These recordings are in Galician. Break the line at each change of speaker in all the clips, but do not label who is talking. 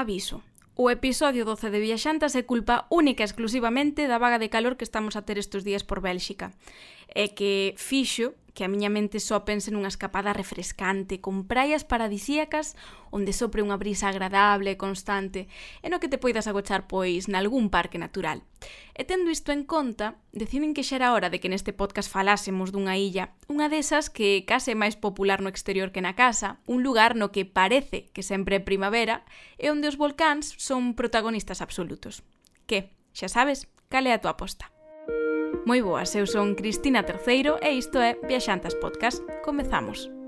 Aviso. O episodio 12 de Viaxantas é culpa única e exclusivamente da vaga de calor que estamos a ter estes días por Bélxica. É que fixo que a miña mente só pense nunha escapada refrescante, con praias paradisíacas onde sopre unha brisa agradable e constante, e no que te poidas agochar pois nalgún parque natural. E tendo isto en conta, deciden que xa era hora de que neste podcast falásemos dunha illa, unha desas que case é máis popular no exterior que na casa, un lugar no que parece que sempre é primavera e onde os volcáns son protagonistas absolutos. Que, xa sabes, cal é a tua aposta? Moi boas, eu son Cristina Terceiro e isto é Viaxantas Podcast. Comezamos.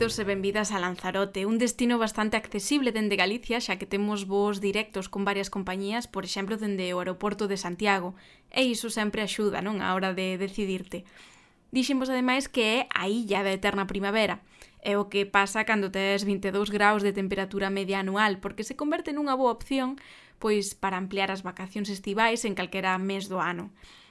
Benvidos e benvidas a Lanzarote, un destino bastante accesible dende Galicia, xa que temos voos directos con varias compañías, por exemplo, dende o aeroporto de Santiago, e iso sempre axuda, non, a hora de decidirte. Dixemos ademais que é a illa da eterna primavera, é o que pasa cando tes 22 graus de temperatura media anual, porque se converte nunha boa opción pois para ampliar as vacacións estivais en calquera mes do ano.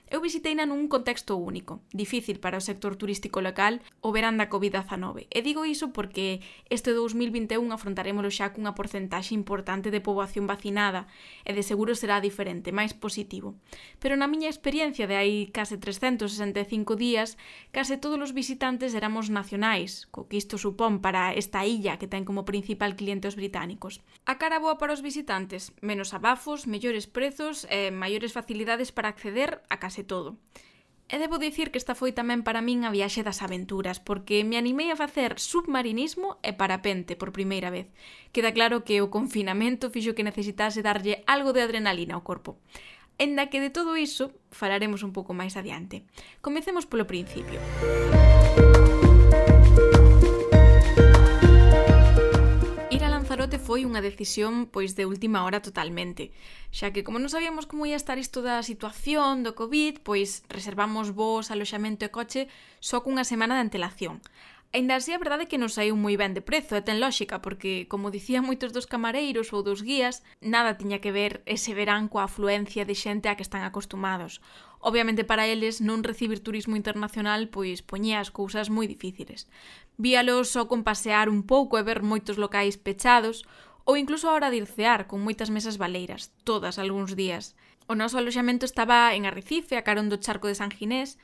Eu visiteina nun contexto único, difícil para o sector turístico local o verán da COVID-19. E digo iso porque este 2021 afrontaremoslo xa cunha porcentaxe importante de poboación vacinada e de seguro será diferente, máis positivo. Pero na miña experiencia de hai case 365 días, case todos os visitantes éramos nacionais, co que isto supón para esta illa que ten como principal cliente os británicos. A cara boa para os visitantes, menos abafos, mellores prezos e maiores facilidades para acceder a case e todo. E debo dicir que esta foi tamén para min a viaxe das aventuras, porque me animei a facer submarinismo e parapente por primeira vez. Queda claro que o confinamento fixo que necesitase darlle algo de adrenalina ao corpo. Enda que de todo iso falaremos un pouco máis adiante. Comecemos polo principio. Música brote foi unha decisión pois de última hora totalmente, xa que como non sabíamos como ia estar isto da situación do COVID, pois reservamos vos aloxamento e coche só cunha semana de antelación. Ainda así, a verdade é que nos saiu moi ben de prezo e ten lóxica, porque, como dicían moitos dos camareiros ou dos guías, nada tiña que ver ese verán coa afluencia de xente a que están acostumados. Obviamente para eles non recibir turismo internacional pois poñía as cousas moi difíciles. Víalos só con pasear un pouco e ver moitos locais pechados, ou incluso a hora de ir cear, con moitas mesas baleiras, todas algúns días. O noso aloxamento estaba en Arrecife, a carón do charco de San Ginés,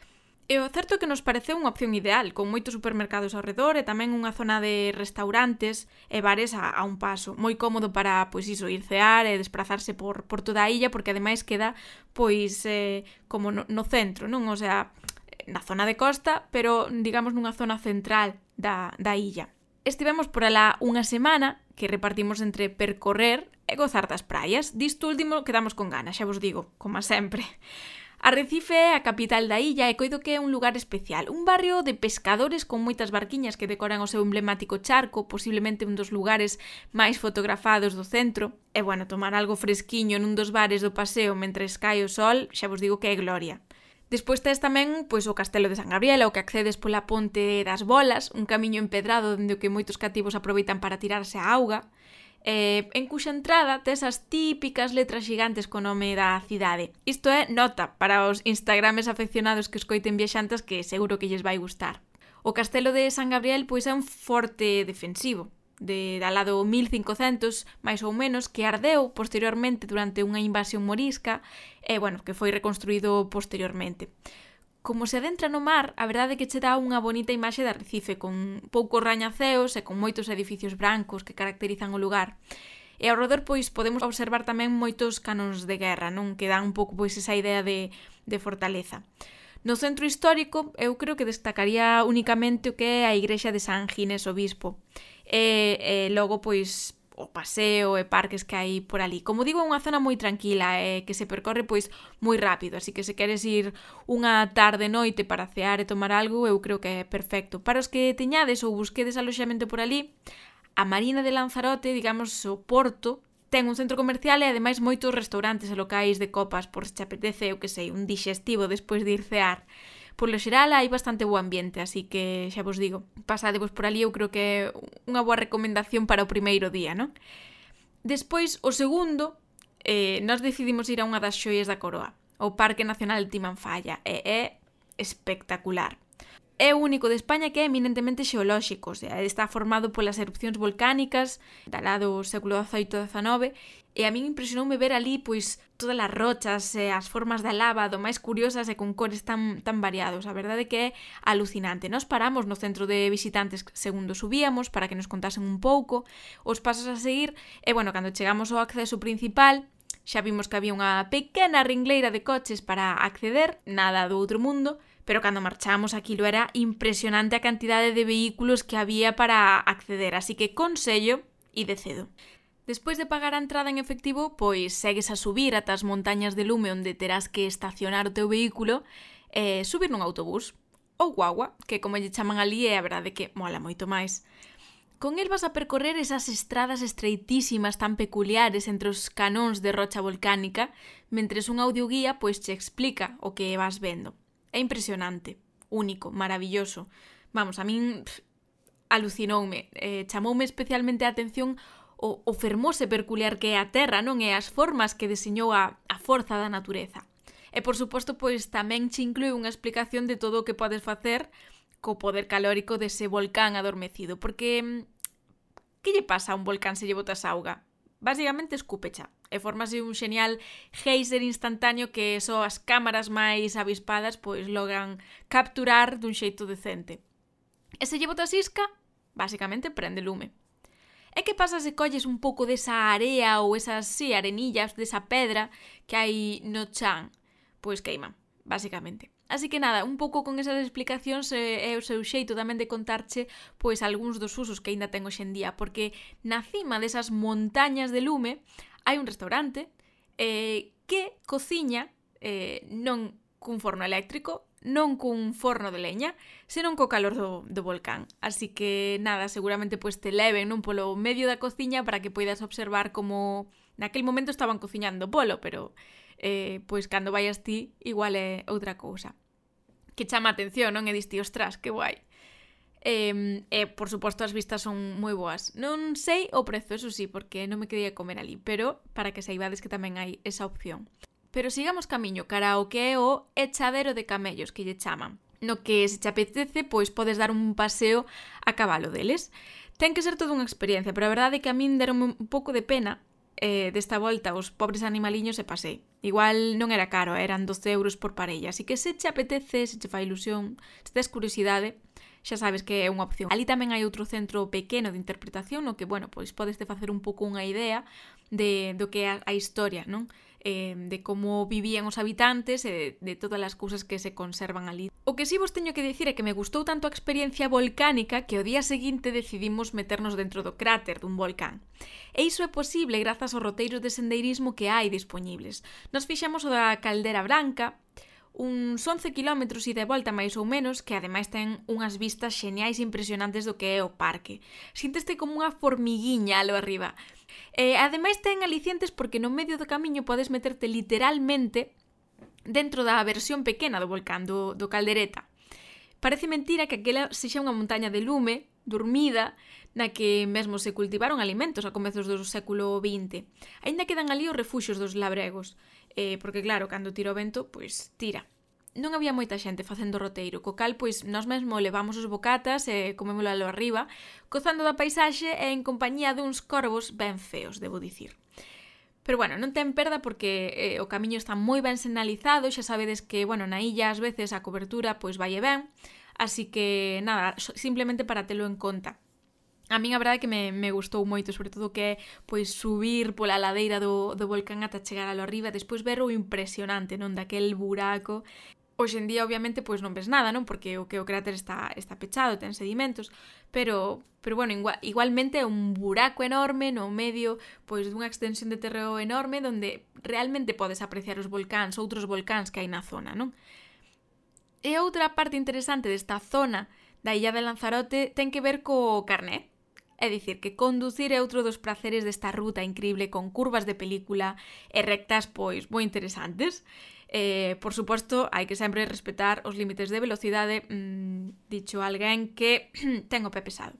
E o certo é que nos pareceu unha opción ideal, con moitos supermercados ao redor e tamén unha zona de restaurantes e bares a, a un paso. Moi cómodo para, pois iso, ir cear e desplazarse por, por toda a illa, porque ademais queda, pois, eh, como no, no centro, non? O sea, na zona de costa, pero, digamos, nunha zona central da, da illa. Estivemos por alá unha semana que repartimos entre percorrer e gozar das praias. Disto último quedamos con ganas, xa vos digo, como sempre. Arrecife é a capital da illa e coido que é un lugar especial, un barrio de pescadores con moitas barquiñas que decoran o seu emblemático charco, posiblemente un dos lugares máis fotografados do centro. E bueno, tomar algo fresquiño nun dos bares do paseo mentre cae o sol, xa vos digo que é gloria. Despois tes tamén pois o Castelo de San Gabriel, ao que accedes pola Ponte das Bolas, un camiño empedrado dende o que moitos cativos aproveitan para tirarse a auga eh, en cuxa entrada tes as típicas letras xigantes co nome da cidade. Isto é nota para os instagrames afeccionados que escoiten viaxantes que seguro que lles vai gustar. O castelo de San Gabriel pois é un forte defensivo, de da lado 1500, máis ou menos, que ardeu posteriormente durante unha invasión morisca e, bueno, que foi reconstruído posteriormente. Como se adentra no mar, a verdade é que che dá unha bonita imaxe de Arrecife, con poucos rañaceos e con moitos edificios brancos que caracterizan o lugar. E ao redor, pois, podemos observar tamén moitos canons de guerra, non? Que dan un pouco, pois, esa idea de, de fortaleza. No centro histórico, eu creo que destacaría únicamente o que é a igrexa de San Ginés Obispo. E, e logo, pois, o paseo e parques que hai por ali. Como digo, é unha zona moi tranquila e que se percorre pois moi rápido, así que se queres ir unha tarde noite para cear e tomar algo, eu creo que é perfecto. Para os que teñades ou busquedes aloxamento por ali, a Marina de Lanzarote, digamos o porto, ten un centro comercial e ademais moitos restaurantes e locais de copas por se te apetece, eu que sei, un digestivo despois de ir cear por lo xeral hai bastante bo ambiente, así que xa vos digo, pasadevos por ali, eu creo que é unha boa recomendación para o primeiro día, non? Despois, o segundo, eh, nós decidimos ir a unha das xoias da coroa, o Parque Nacional de Timanfaya, e é espectacular é o único de España que é eminentemente xeolóxico, o sea, está formado polas erupcións volcánicas da lá do século XVIII e XIX, e a min impresionoume ver ali pois todas as rochas e as formas da lava do máis curiosas e con cores tan, tan variados. A verdade é que é alucinante. Nos paramos no centro de visitantes segundo subíamos para que nos contasen un pouco os pasos a seguir e, bueno, cando chegamos ao acceso principal xa vimos que había unha pequena ringleira de coches para acceder, nada do outro mundo, pero cando marchamos aquilo era impresionante a cantidade de vehículos que había para acceder, así que consello e decedo. Despois de pagar a entrada en efectivo, pois segues a subir ata as montañas de lume onde terás que estacionar eh, o teu vehículo e subir nun autobús ou guagua, que como lle chaman ali é eh, a verdade que mola moito máis. Con el vas a percorrer esas estradas estreitísimas tan peculiares entre os canóns de rocha volcánica, mentres un audioguía pois che explica o que vas vendo. É impresionante, único, maravilloso. Vamos, a min pff, alucinoume, eh, chamoume especialmente a atención o, o fermoso e peculiar que é a Terra, non é as formas que deseñou a, a forza da natureza. E por suposto, pois tamén che inclui unha explicación de todo o que podes facer co poder calórico dese volcán adormecido, porque mm, que lle pasa a un volcán se lle botas auga? Basicamente escúpecha e formase un xenial geyser instantáneo que só as cámaras máis avispadas pois logan capturar dun xeito decente. E se lle botas isca, basicamente prende lume. E que pasa se colles un pouco desa area ou esas sí, arenillas desa pedra que hai no chan? Pois queima, basicamente. Así que nada, un pouco con esas explicacións eh, é o seu xeito tamén de contarche pois algúns dos usos que aínda ten hoxendía, porque na cima desas montañas de lume hai un restaurante eh, que cociña eh, non cun forno eléctrico, non cun forno de leña, senón co calor do, do volcán. Así que nada, seguramente pois te leven non polo medio da cociña para que poidas observar como naquel momento estaban cociñando polo, pero eh, pois cando vayas ti igual é outra cousa. Que chama a atención, non? E diste, ostras, que guai. E, eh, eh, por suposto, as vistas son moi boas. Non sei o prezo, eso sí, porque non me quería comer ali, pero para que saibades que tamén hai esa opción. Pero sigamos camiño cara ao que é o echadero de camellos que lle chaman. No que se te apetece, pois podes dar un paseo a cabalo deles. Ten que ser toda unha experiencia, pero a verdade é que a min deron un pouco de pena eh, desta volta os pobres animaliños e pasei. Igual non era caro, eran 12 euros por parella. Así que se che apetece, se che fai ilusión, se tes curiosidade, xa sabes que é unha opción. Ali tamén hai outro centro pequeno de interpretación no que, bueno, pois podes te facer un pouco unha idea de do que é a, a historia, non? eh, de como vivían os habitantes e de, de todas as cousas que se conservan ali. O que si sí vos teño que dicir é que me gustou tanto a experiencia volcánica que o día seguinte decidimos meternos dentro do cráter dun volcán. E iso é posible grazas aos roteiros de sendeirismo que hai dispoñibles. Nos fixamos o da Caldera Branca, uns 11 km e de volta máis ou menos, que ademais ten unhas vistas xeniais impresionantes do que é o parque. Sinteste como unha formiguiña alo arriba, E ademais ten alicientes porque no medio do camiño podes meterte literalmente dentro da versión pequena do volcán do, do Caldereta. Parece mentira que aquela sexa unha montaña de lume, dormida, na que mesmo se cultivaron alimentos a comezos do século XX. Ainda quedan ali os refuxos dos labregos, eh, porque claro, cando tira o vento, pois tira non había moita xente facendo roteiro, co cal, pois, nós mesmo levamos os bocatas e comémolo alo arriba, cozando da paisaxe e en compañía duns corvos ben feos, debo dicir. Pero bueno, non ten perda porque eh, o camiño está moi ben sinalizado, xa sabedes que, bueno, na illa ás veces a cobertura pois vai e ben, así que nada, simplemente para telo en conta. A min a verdade que me, me gustou moito, sobre todo que é pois subir pola ladeira do, do volcán ata chegar alo arriba, despois ver o impresionante, non daquel buraco Hoxe en día, obviamente, pois non ves nada, non? Porque o que o cráter está, está pechado, ten sedimentos, pero, pero bueno, igual, igualmente é un buraco enorme no medio pois dunha extensión de terreo enorme onde realmente podes apreciar os volcáns, outros volcáns que hai na zona, non? E outra parte interesante desta zona da illa de Lanzarote ten que ver co carnet. É dicir, que conducir é outro dos praceres desta ruta increíble con curvas de película e rectas pois moi interesantes. Eh, por suposto, hai que sempre respetar os límites de velocidade, mmm, dicho alguén que ten o pé pesado.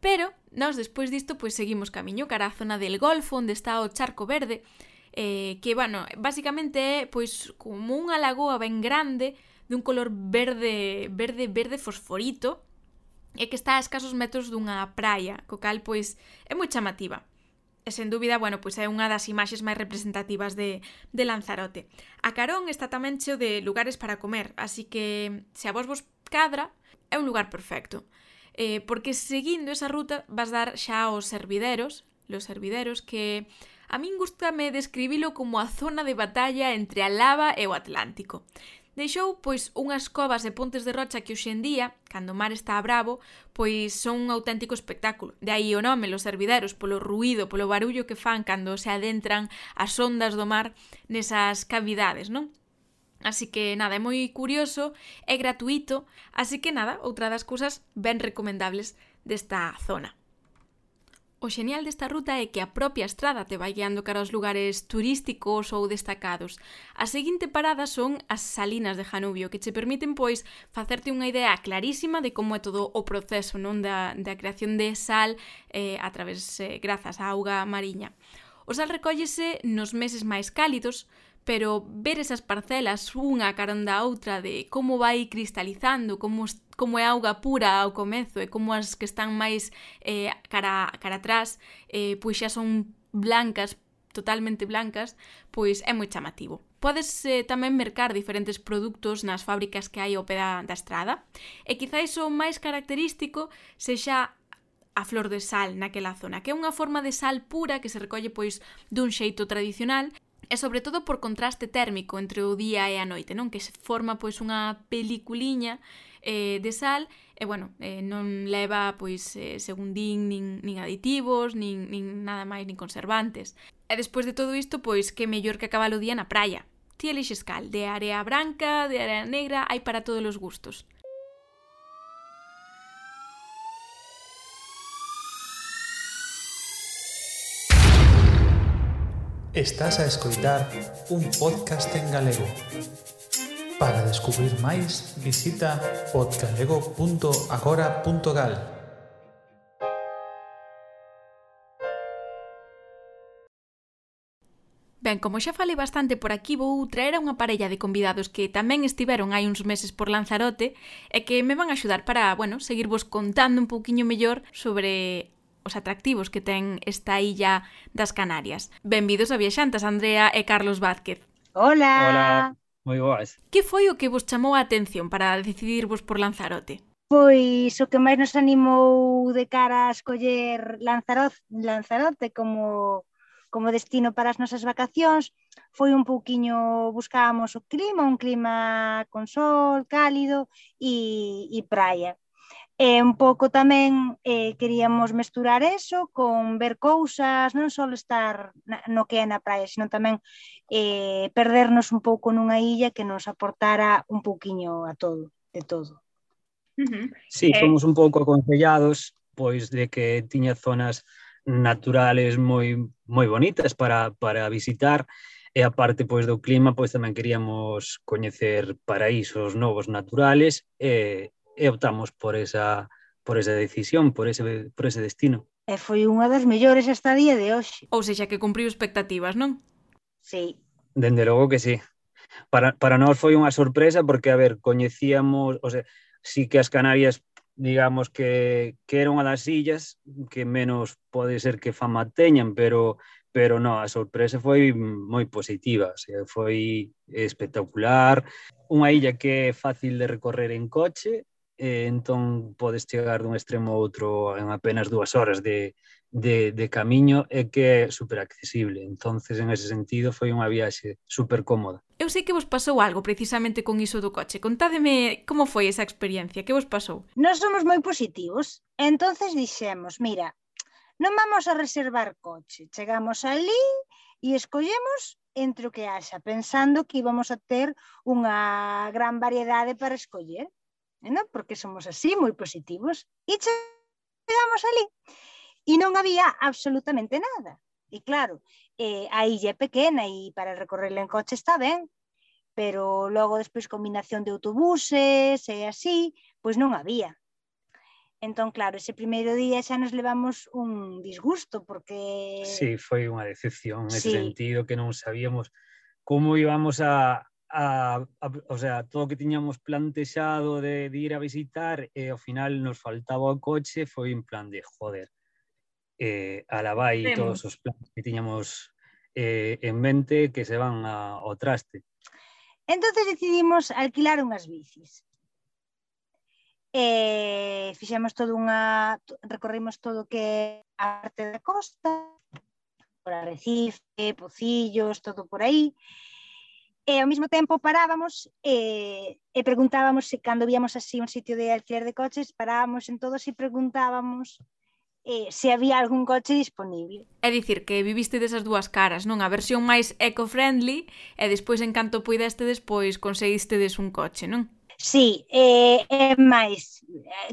Pero nós despois disto pois seguimos camiño cara a zona del Golfo onde está o Charco Verde, eh, que, bueno, basicamente é pois como unha lagoa ben grande dun color verde, verde, verde fosforito, e que está a escasos metros dunha praia, co cal, pois, é moi chamativa. E sen dúbida, bueno, pois é unha das imaxes máis representativas de, de Lanzarote. A Carón está tamén cheo de lugares para comer, así que se a vos vos cadra, é un lugar perfecto. Eh, porque seguindo esa ruta vas dar xa aos servideros, los servideros que a min gustame describilo como a zona de batalla entre a lava e o Atlántico deixou pois unhas covas e pontes de rocha que hoxendía, cando o mar está bravo, pois son un auténtico espectáculo. De aí o nome, los servideros, polo ruído, polo barullo que fan cando se adentran as ondas do mar nesas cavidades, non? Así que nada, é moi curioso, é gratuito, así que nada, outra das cousas ben recomendables desta zona. O xenial desta ruta é que a propia estrada te vai guiando cara aos lugares turísticos ou destacados. A seguinte parada son as salinas de Janubio, que che permiten, pois, facerte unha idea clarísima de como é todo o proceso non da, da creación de sal eh, a través, eh, grazas á auga mariña. O sal recóllese nos meses máis cálidos, pero ver esas parcelas unha carón da outra de como vai cristalizando, como, como é auga pura ao comezo e como as que están máis eh, cara, cara atrás eh, pois xa son blancas, totalmente blancas, pois é moi chamativo. Podes eh, tamén mercar diferentes produtos nas fábricas que hai ao pé da, da estrada e quizáis o máis característico sexa a flor de sal naquela zona, que é unha forma de sal pura que se recolle pois dun xeito tradicional E sobre todo por contraste térmico entre o día e a noite, non? Que se forma pois unha peliculiña eh, de sal e bueno, eh, non leva pois eh, según din nin, nin aditivos, nin, nin nada máis, nin conservantes. E despois de todo isto, pois que mellor que acabar o día na praia. Ti elixes cal, de area branca, de area negra, hai para todos os gustos.
Estás a escoitar un podcast en galego. Para descubrir máis, visita podcalego.agora.gal.
Ben, como xa falei bastante por aquí, vou traer a unha parella de convidados que tamén estiveron hai uns meses por Lanzarote e que me van a axudar para, bueno, seguirvos contando un pouquiño mellor sobre os atractivos que ten esta illa das Canarias. Benvidos a viaxantas, Andrea e Carlos Vázquez.
Hola!
Hola, moi boas.
Que foi o que vos chamou a atención para decidirvos por Lanzarote?
Pois o que máis nos animou de cara a escoller Lanzarote, Lanzarote como, como destino para as nosas vacacións foi un pouquiño, buscábamos o clima, un clima con sol, cálido e, e praia. E un pouco tamén eh, queríamos mesturar eso con ver cousas, non só estar na, no que é na praia, sino tamén eh, perdernos un pouco nunha illa que nos aportara un pouquiño a todo, de todo.
Uh -huh. Sí, eh... fomos un pouco aconsellados pois de que tiña zonas naturales moi moi bonitas para, para visitar e a parte pois do clima pois tamén queríamos coñecer paraísos novos naturales e, e optamos por esa, por esa decisión, por ese, por ese destino.
E foi unha das mellores hasta día de hoxe.
Ou seja, que cumpriu expectativas, non?
Sí.
Dende logo que sí. Para, para nós foi unha sorpresa porque, a ver, coñecíamos, o sea, sí que as Canarias digamos que, que era unha das illas que menos pode ser que fama teñan, pero pero no, a sorpresa foi moi positiva, o sea, foi espectacular, unha illa que é fácil de recorrer en coche, e entón podes chegar dun extremo a outro en apenas dúas horas de, de, de camiño e que é super accesible. entonces en ese sentido, foi unha viaxe super cómoda.
Eu sei que vos pasou algo precisamente con iso do coche. Contádeme como foi esa experiencia, que vos pasou?
Nós somos moi positivos, entonces dixemos, mira, non vamos a reservar coche. Chegamos ali e escollemos entre o que haxa, pensando que íbamos a ter unha gran variedade para escoller non? porque somos así, moi positivos, e chegamos ali e non había absolutamente nada. E claro, eh, a illa é pequena e para recorrerla en coche está ben, pero logo despois combinación de autobuses e así, pois non había. Entón, claro, ese primeiro día xa nos levamos un disgusto porque...
Sí, foi unha decepción nesse sí. sentido que non sabíamos como íbamos a, a, a, o sea, todo o que tiñamos plantexado de, de ir a visitar e ao final nos faltaba o coche foi en plan de joder eh, a la vai todos os planes que tiñamos eh, en mente que se van a, ao traste.
Entonces decidimos alquilar unhas bicis. Eh, fixemos todo unha recorrimos todo que a parte da costa por Arrecife, Pocillos, todo por aí e ao mesmo tempo parábamos e, e preguntábamos se cando víamos así un sitio de alquiler de coches, parábamos en todos e preguntábamos eh, se había algún coche disponible.
É dicir, que viviste desas dúas caras, non? A versión máis eco-friendly e despois en canto puideste despois conseguistedes un coche, non?
Sí, eh, é máis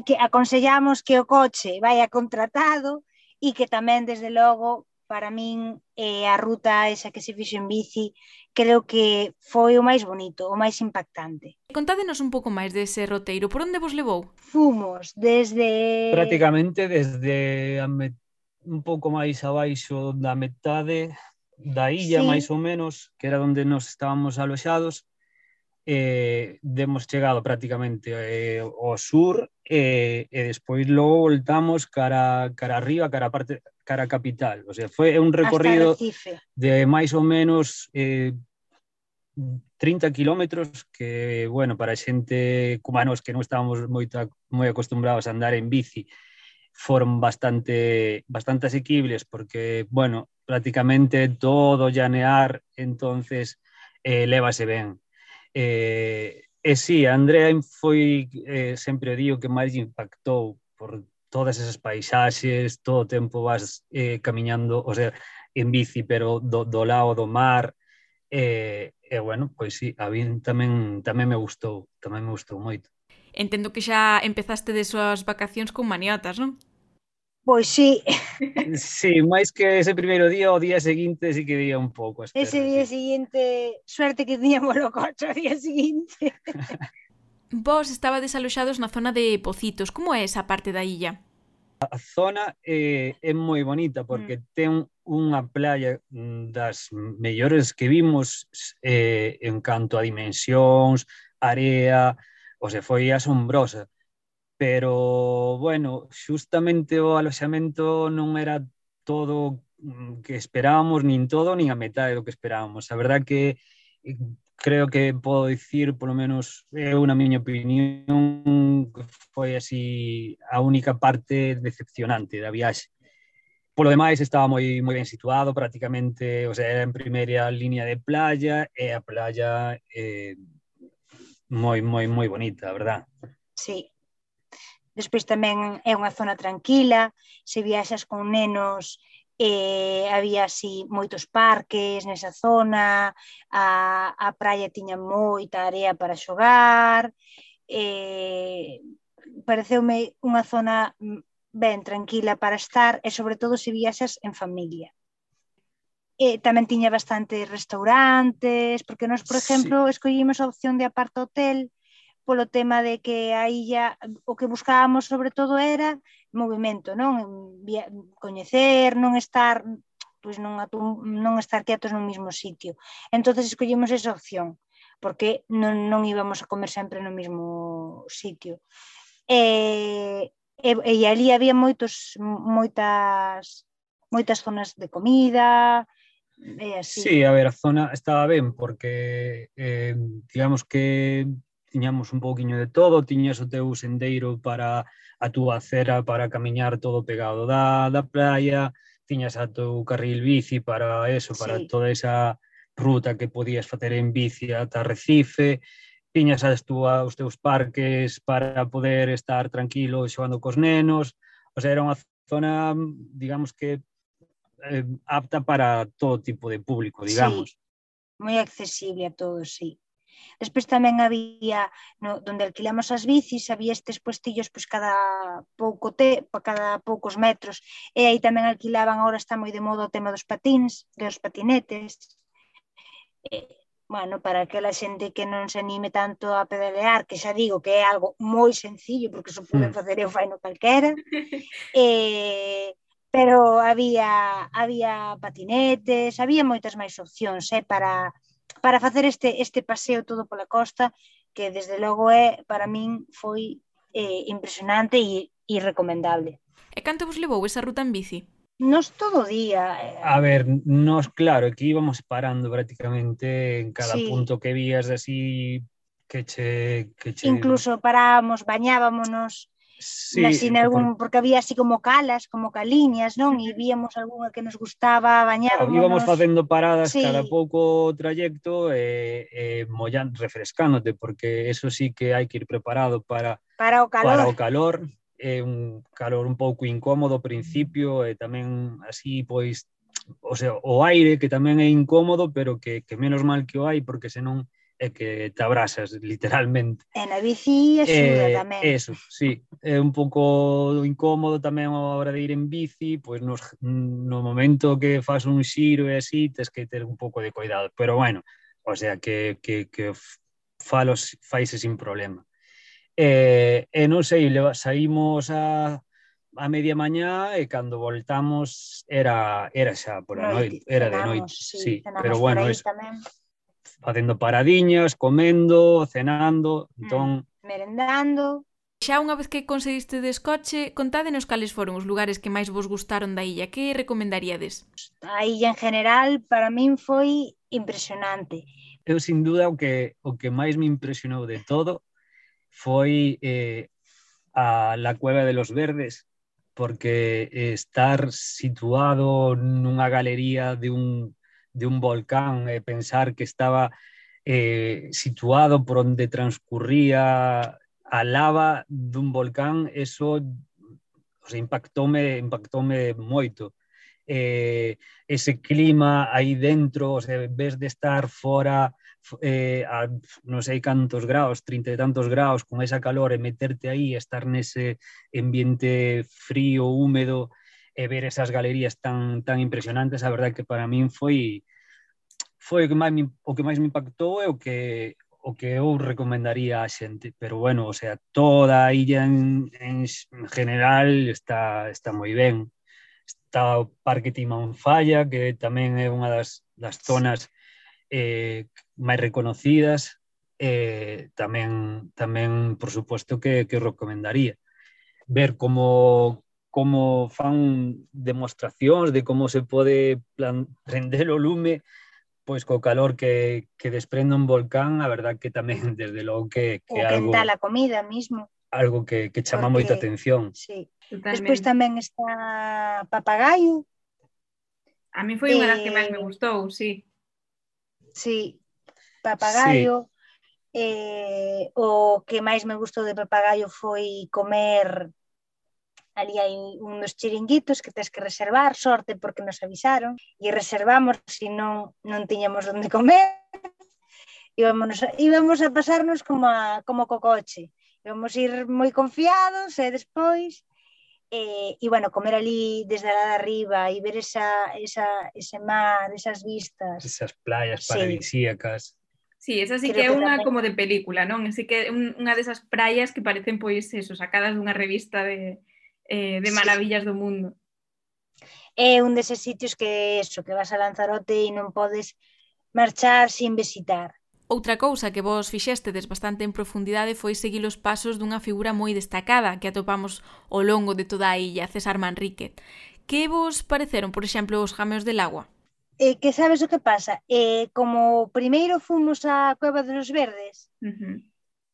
que aconsellamos que o coche vai a contratado e que tamén desde logo para min eh, a ruta esa que se fixo en bici creo que foi o máis bonito, o máis impactante.
Contádenos un pouco máis dese roteiro, por onde vos levou?
Fomos desde...
Prácticamente desde a met... un pouco máis abaixo da metade da illa, sí. máis ou menos, que era onde nos estábamos aloxados, eh, demos chegado prácticamente eh, ao sur eh, e despois logo voltamos cara, cara arriba, cara a parte cara a capital. O sea, foi un recorrido de máis ou menos eh, 30 kilómetros que, bueno, para xente como que non estábamos moito, moi acostumbrados a andar en bici, foron bastante bastante asequibles porque, bueno, prácticamente todo llanear, entonces eh, lévase ben. Eh, e sí, Andrea foi eh, sempre o dío que máis impactou por todas esas paisaxes, todo o tempo vas eh, camiñando, o sea, en bici, pero do, do lado do mar, eh, e, eh, eh, bueno, pois sí, a min tamén, tamén me gustou, tamén me gustou moito.
Entendo que xa empezaste de súas vacacións con maniotas, non?
Pois sí.
sí, máis que ese primeiro día, o día seguinte sí que día un pouco.
Espera, ese día sí. seguinte, suerte que tiñamos o coche o día seguinte.
Vos estaba desaloxados na zona de Pocitos. Como é esa parte da illa?
A zona eh, é moi bonita porque mm. ten unha playa mm, das mellores que vimos eh, en canto a dimensións, area, o se foi asombrosa. Pero, bueno, xustamente o aloxamento non era todo mm, que esperábamos, nin todo, nin a metade do que esperábamos. A verdad que eh, creo que podo dicir, polo menos eh, eu na miña opinión, que foi así a única parte decepcionante da viaxe. Polo demais, estaba moi moi ben situado, prácticamente, o sea, era en primeira línea de playa, e a playa eh, moi, moi, moi bonita, a verdad.
Sí. Despois tamén é unha zona tranquila, se viaxas con nenos, eh, había así moitos parques nesa zona, a, a praia tiña moita area para xogar, eh, pareceume unha zona ben tranquila para estar e sobre todo se viaxas en familia. Eh, tamén tiña bastantes restaurantes, porque nós, por exemplo, sí. escollimos a opción de aparta hotel polo tema de que a illa o que buscábamos sobre todo era movimento, non? Coñecer, non estar pois non, atum, non estar quietos no mesmo sitio. Entonces escollemos esa opción, porque non, non íbamos a comer sempre no mesmo sitio. E, e, e ali había moitos, moitas, moitas zonas de comida, e así.
Sí, a ver, a zona estaba ben, porque eh, digamos que tiñamos un pouquiño de todo, tiñas o teu sendeiro para a túa acera para camiñar todo pegado da, da praia, tiñas a teu carril bici para eso, para sí. toda esa ruta que podías facer en bici ata Recife, tiñas as túa, os teus parques para poder estar tranquilo xogando cos nenos, o sea, era unha zona, digamos que eh, apta para todo tipo de público, digamos.
Sí, moi accesible a todos, sí. Despois tamén había, no, donde alquilamos as bicis, había estes puestillos pois, cada pouco te, cada poucos metros, e aí tamén alquilaban, agora está moi de moda o tema dos patins, dos patinetes, e, bueno, para aquela xente que non se anime tanto a pedalear, que xa digo que é algo moi sencillo, porque se pode hmm. facer eu faino calquera, e, pero había había patinetes, había moitas máis opcións eh, para para facer este, este paseo todo pola costa, que desde logo é, para min, foi eh, impresionante e, e recomendable.
E canto vos levou esa ruta en bici?
Nos todo o día.
Eh. A ver, nos, claro, aquí íbamos parando prácticamente en cada sí. punto que vías así que che, que che...
Incluso parábamos, bañábamonos, Sí, así sí, porque había así como calas, como caliñas, non? E víamos algunha que nos gustaba bañar.
Claro, íbamos facendo paradas sí. cada pouco trayecto e, eh, eh, mollan, refrescándote, porque eso sí que hai que ir preparado para,
para o calor.
Para o calor é un calor un pouco incómodo ao mm. principio e tamén así pois o sea, o aire que tamén é incómodo, pero que, que menos mal que o hai porque senón e que te abrasas literalmente.
E na bici axuda eh, tamén.
Eso, sí, é un pouco incómodo tamén a hora de ir en bici, pois nos, no momento que fas un xiro e así, tes que ter un pouco de cuidado, pero bueno, o sea que, que, que falos faise sin problema. E, e non sei, saímos a a media mañá e cando voltamos era era xa por a noite, era de noite, sí, sí pero bueno, eso, tamén facendo paradiñas, comendo, cenando, mm, entón...
Mm, merendando...
Xa unha vez que conseguiste descoche, contádenos cales foron os lugares que máis vos gustaron da illa. Que recomendaríades?
A illa en general para min foi impresionante.
Eu sin dúda o que o que máis me impresionou de todo foi eh, a la cueva de los verdes, porque eh, estar situado nunha galería de un de un volcán e pensar que estaba eh, situado por onde transcurría a lava dun volcán, eso o sea, impactoume, impactoume moito. Eh, ese clima aí dentro, o sea, ves de estar fora eh, a non sei cantos graus, trinta e tantos graus, con esa calor e meterte aí, estar nese ambiente frío, húmedo, e ver esas galerías tan, tan impresionantes, a verdade que para min foi foi o que máis me, o que máis me impactou e o que o que eu recomendaría a xente, pero bueno, o sea, toda a illa en, en general está está moi ben. Está o Parque Timanfaya, que tamén é unha das das zonas eh máis reconocidas, eh tamén tamén por suposto que que recomendaría ver como como fan demostracións de como se pode plan, prender o lume pois co calor que, que desprende un volcán, a verdad que tamén, desde logo, que, que
o algo... a comida mismo.
Algo que, que chama Porque, moita atención.
Sí. Totalmente. Despois tamén está Papagaio.
A mí foi unha das que máis me eh, gustou, sí.
Sí, Papagaio. Sí. Eh, o que máis me gustou de Papagaio foi comer ali hai uns chiringuitos que tens que reservar, sorte porque nos avisaron, e reservamos, se non, non tiñamos onde comer, íbamos, íbamos a pasarnos como, a, como co coche, íbamos ir moi confiados e despois e, e bueno, comer ali desde lá de arriba e ver esa, esa, ese mar, esas vistas.
Esas playas paradisíacas.
Sí, esa sí Creo que é unha como de película, non? Así que unha desas praias que parecen pois eso, sacadas dunha revista de, eh, de maravillas do mundo.
É un deses sitios que eso, que vas a Lanzarote e non podes marchar sin visitar.
Outra cousa que vos fixestedes bastante en profundidade foi seguir os pasos dunha figura moi destacada que atopamos ao longo de toda a illa, César Manrique. Que vos pareceron, por exemplo, os jameos del agua?
Eh, que sabes o que pasa? Eh, como primeiro fomos á Cueva dos Verdes, uh -huh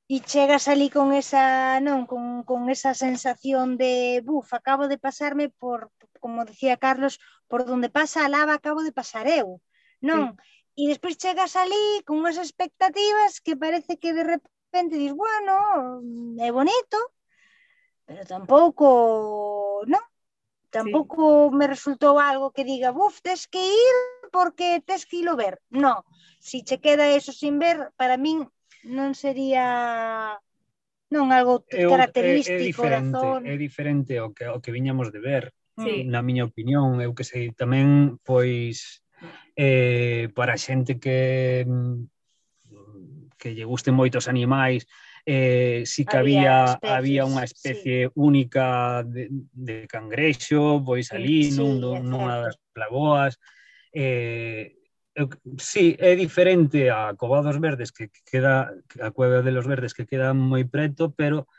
e chegas ali con esa, non, con, con esa sensación de, buf, acabo de pasarme por, como dicía Carlos, por donde pasa a lava acabo de pasar eu, non? Sí. E despois chegas ali con unhas expectativas que parece que de repente dis, bueno, mm, é bonito, pero tampouco, non? Tampouco sí. me resultou algo que diga, buf, tes que ir porque tes que ir ver. Non, si che queda eso sin ver, para min non sería non algo característico
é, é diferente,
da zona.
É diferente o que, o que viñamos de ver,
sí.
na miña opinión. Eu que sei tamén, pois, eh, para xente que que lle gusten moitos animais, eh, si que
había,
había, había unha especie sí. única de, de cangrexo, pois ali,
sí,
nun, nunha das plagoas, eh, eu, sí, é diferente a Cova dos Verdes que queda a Cueva de los Verdes que queda moi preto, pero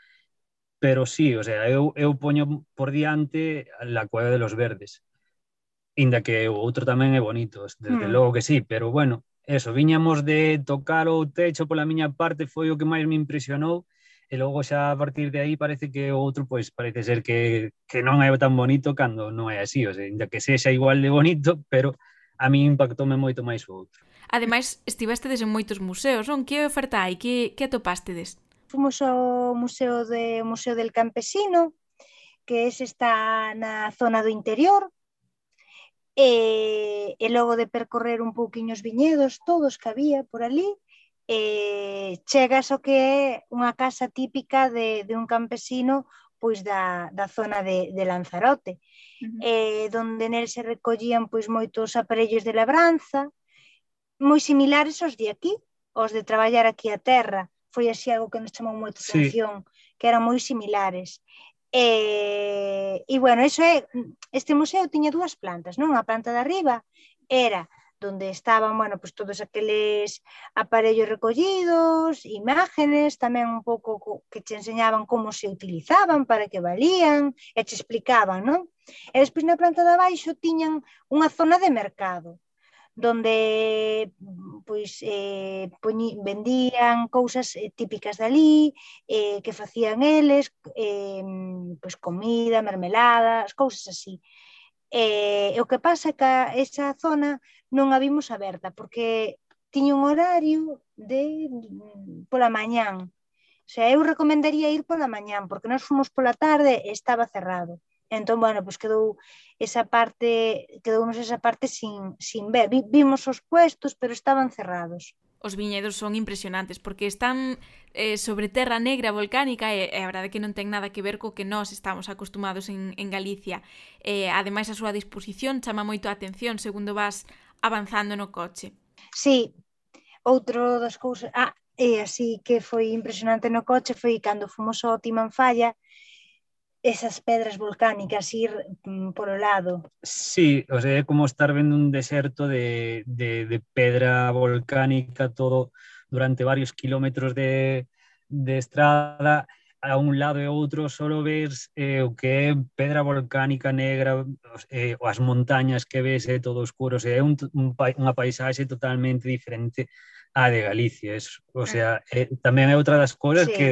pero sí, o sea, eu, eu poño por diante la Cueva de los Verdes. Inda que o outro tamén é bonito, desde
mm.
logo que sí, pero bueno, eso, viñamos de tocar o techo pola miña parte, foi o que máis me impresionou, e logo xa a partir de aí parece que o outro pois parece ser que, que non é tan bonito cando non é así, o sea, inda que sexa igual de bonito, pero a mí impactoume moito máis o outro.
Ademais, estivestedes en moitos museos, non? Que oferta hai? Que, que atopastedes?
Fomos ao Museo de Museo del Campesino, que es está na zona do interior, e, e logo de percorrer un pouquiño os viñedos, todos que había por ali, e chegas ao que é unha casa típica de, de un campesino pois da, da zona de, de Lanzarote, uh -huh. eh, donde nel se recollían pois moitos aparellos de labranza, moi similares aos de aquí, aos de traballar aquí a terra, foi así algo que nos chamou moito
sí.
atención, que eran moi similares. Eh, e bueno, eso é, este museo tiña dúas plantas, non? A planta de arriba era donde estaban, bueno, pues todos aqueles aparellos recollidos, imágenes, tamén un pouco que te enseñaban como se utilizaban, para que valían, e te explicaban, non? E despois na planta de abaixo tiñan unha zona de mercado, donde pois eh poñi, vendían cousas eh, típicas dali, eh que facían eles, eh pois comida, mermeladas cousas así. Eh, o que pasa é que esa zona non a vimos aberta, porque tiña un horario de pola mañán. O sea, eu recomendaría ir pola mañán, porque nós fomos pola tarde e estaba cerrado. Entón, bueno, pois quedou esa parte, quedounos esa parte sin, sin ver. Vimos os puestos, pero estaban cerrados
os viñedos son impresionantes porque están eh, sobre terra negra volcánica e, e a verdade que non ten nada que ver co que nós estamos acostumados en, en Galicia. Eh, ademais, a súa disposición chama moito a atención segundo vas avanzando no coche.
Sí, outro das cousas, ah, e así que foi impresionante no coche foi cando fomos ao Timanfaya esas pedras volcánicas ir mm, por o lado.
Sí, o sea, é como estar vendo un deserto de, de, de pedra volcánica todo durante varios kilómetros de, de estrada a un lado e outro solo ves eh, o que é pedra volcánica negra, eh, as montañas que ves é eh, todo oscuro, o sea, é un, un, unha paisaxe totalmente diferente á de Galicia. Es, o sea, ah. eh, tamén é outra das cousas
sí.
que,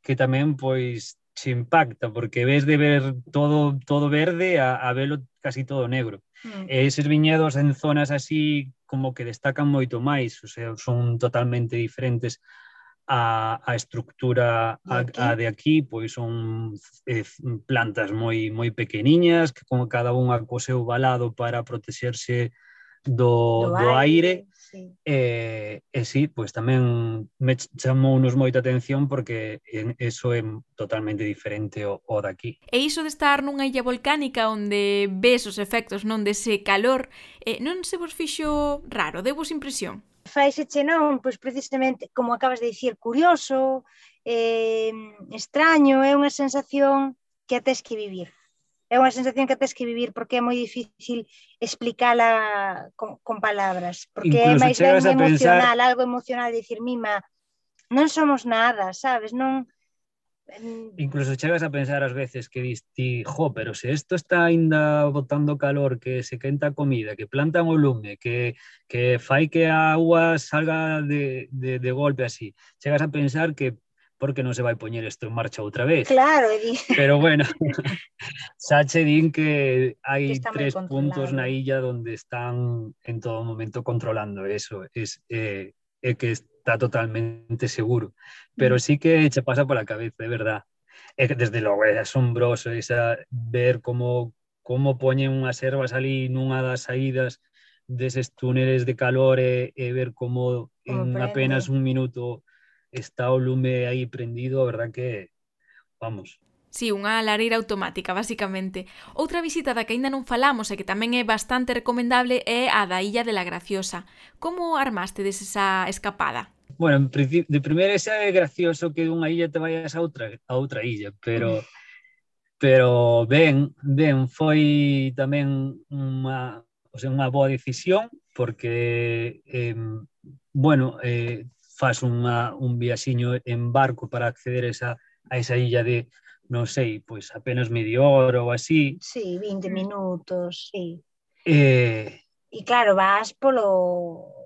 que tamén pois se impacta, porque ves de ver todo todo verde a, a velo casi todo negro.
Mm.
E eses viñedos en zonas así como que destacan moito máis, o sea, son totalmente diferentes a, a estructura a, a de aquí, pois son eh, plantas moi moi pequeniñas que con cada unha co seu balado para protexerse do, do, do aire,
sí.
e, e sí, pois tamén me chamounos moita atención porque en, eso é totalmente diferente o, o daqui.
E iso de estar nunha illa volcánica onde ves os efectos non dese calor, eh, non se vos fixo raro, deu vos impresión?
fáisete non, pois precisamente, como acabas de dicir, curioso, eh, extraño, é unha sensación que a tes que vivir. É unha sensación que tes que vivir porque é moi difícil explicala con, con palabras, porque
Incluso é
máis ben
emocional, pensar...
algo emocional, de dicir, mima, non somos nada, sabes, non mm,
Incluso chegas a pensar ás veces que dis ti, jo, pero se isto está aínda botando calor, que se quenta a comida, que plantan o lume, que, que fai que a agua salga de, de, de golpe así, chegas a pensar que por que non se vai poñer isto en marcha outra vez?
Claro, e
Pero bueno, xa che din que hai
moi
tres puntos na illa donde están en todo momento controlando eso. Es, eh, é que está totalmente seguro. Pero sí que che pasa pola cabeza, é verdad. Desde logo é asombroso esa, ver como como poñen unhas ervas ali nunha das saídas deses túneles de calor e, e ver como en
Como
apenas
prende.
un minuto está o lume aí prendido, a verdad que, vamos,
Sí, unha lareira automática, basicamente. Outra visita da que aínda non falamos e que tamén é bastante recomendable é a da Illa de la Graciosa. Como armaste esa escapada?
Bueno, en de primeira xa é gracioso que dunha illa te vayas a outra, a outra illa, pero pero ben, ben foi tamén unha, o sea, unha boa decisión porque eh, bueno, eh, faz unha, un viaxiño en barco para acceder a esa, a esa illa de, non sei, pois apenas media hora ou así.
Sí, 20 minutos, sí.
Eh,
e claro, vas polo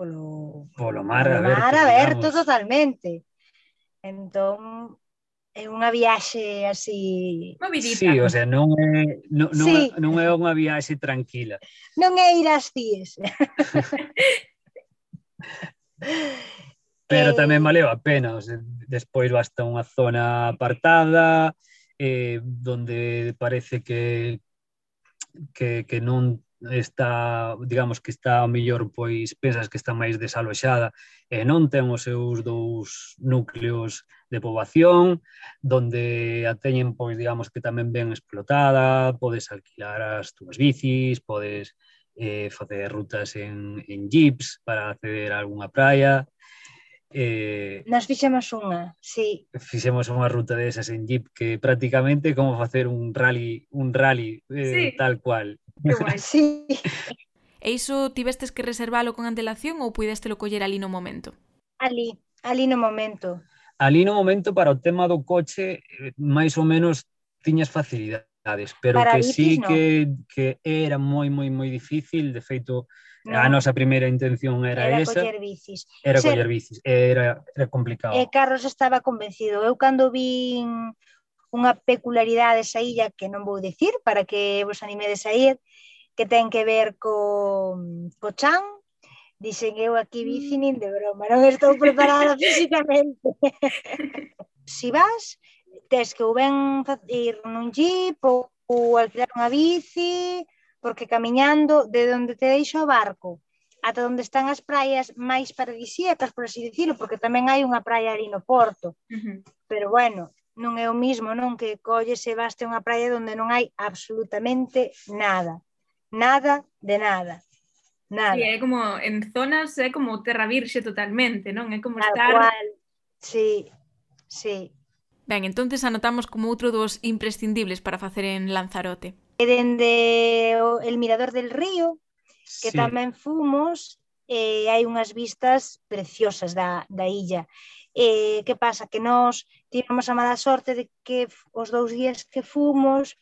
polo,
polo mar,
polo mar aberto,
aberto
totalmente. Entón, é unha viaxe así...
Movidita.
Sí, o sea, non é, non, non,
sí.
non é unha viaxe tranquila.
Non é ir ás cíes.
Pero
eh,
tamén valeu a pena, o sea, despois basta unha zona apartada, eh, donde parece que, que, que non está, digamos que está ao mellor pois pensas que está máis desaloxada e non ten os seus dous núcleos de poboación donde a teñen pois digamos que tamén ben explotada, podes alquilar as túas bicis, podes eh, facer rutas en, en jeeps para acceder a algunha praia. Eh,
Nos fixemos unha, sí.
Fixemos unha ruta desas en jeep que prácticamente como facer un rally, un rally eh,
sí.
tal cual.
Que guai.
Sí.
E iso tivestes que reservalo con antelación ou pudéstelo coller ali no momento?
Ali, ali no momento.
Ali no momento para o tema do coche eh, máis ou menos tiñas facilidades, pero
para
que
bicis,
sí
no.
que, que era moi, moi, moi difícil, de feito,
no.
a nosa primeira intención era,
era
esa.
Coller bicis.
Era
Ser...
coller bicis, era, era complicado.
E Carlos estaba convencido. Eu cando vin unha peculiaridade desa illa que non vou dicir para que vos animedes a ir, que ten que ver co, co chan, dixen eu aquí mm. bici nin de broma, non estou preparada físicamente. si vas, tes que ou ben ir nun jeep ou, ou alquilar unha bici, porque camiñando de onde te deixa o barco ata onde están as praias máis paradisíacas, por así dicirlo, porque tamén hai unha praia ali no Porto. Uh -huh. Pero bueno, non é o mismo, non? Que colles e vas a unha praia onde non hai absolutamente nada. Nada de nada. Nada.
Sí, é como en zonas é como terra virxe totalmente, non? É como
Tal
estar
cual. Sí. Sí.
Ben, entonces anotamos como outro dos imprescindibles para facer en Lanzarote.
E dende o, el mirador del río, que
sí.
tamén fomos, eh, hai unhas vistas preciosas da, da illa. Eh, que pasa? Que nós tivemos a mala sorte de que os dous días que fomos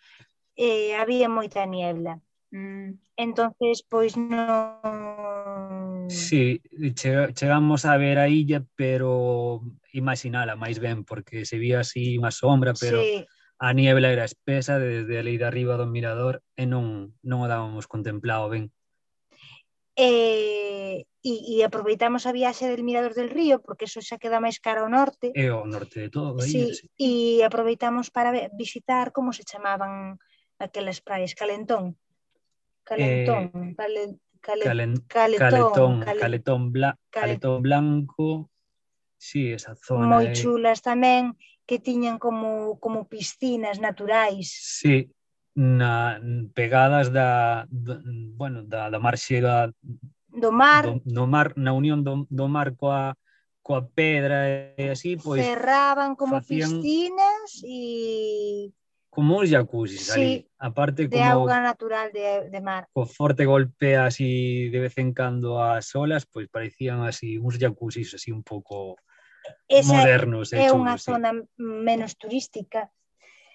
eh, había moita niebla.
Mm.
Entonces, pois non...
Sí, che, chegamos a ver a illa, pero imaginala máis ben, porque se vía así unha sombra, pero
sí.
a niebla era espesa desde ali de arriba do mirador e non, non o dábamos contemplado ben
eh, e, e aproveitamos a viaxe del Mirador del Río, porque eso xa queda máis cara ao norte.
É o norte de todo. Aí,
sí,
sí.
E aproveitamos para visitar como se chamaban aquelas praias, Calentón. Calentón,
eh,
cale, cale,
calen,
Caletón,
Caletón,
cale,
Caletón, bla, Caletón Blanco, sí, esa zona.
Moi chulas tamén, que tiñan como, como piscinas naturais.
Sí, na pegadas da, da bueno, da, da marxe da,
do mar,
do, do mar na unión do, do mar coa coa pedra e así, pois
cerraban como
facían...
piscinas e
como os jacuzzis
sí,
ali, aparte como
auga natural de, de mar.
Co forte golpe así de vez en cando as olas, pois parecían así uns jacuzzis así un pouco
Esa
modernos. É,
é unha
zona sí.
menos turística,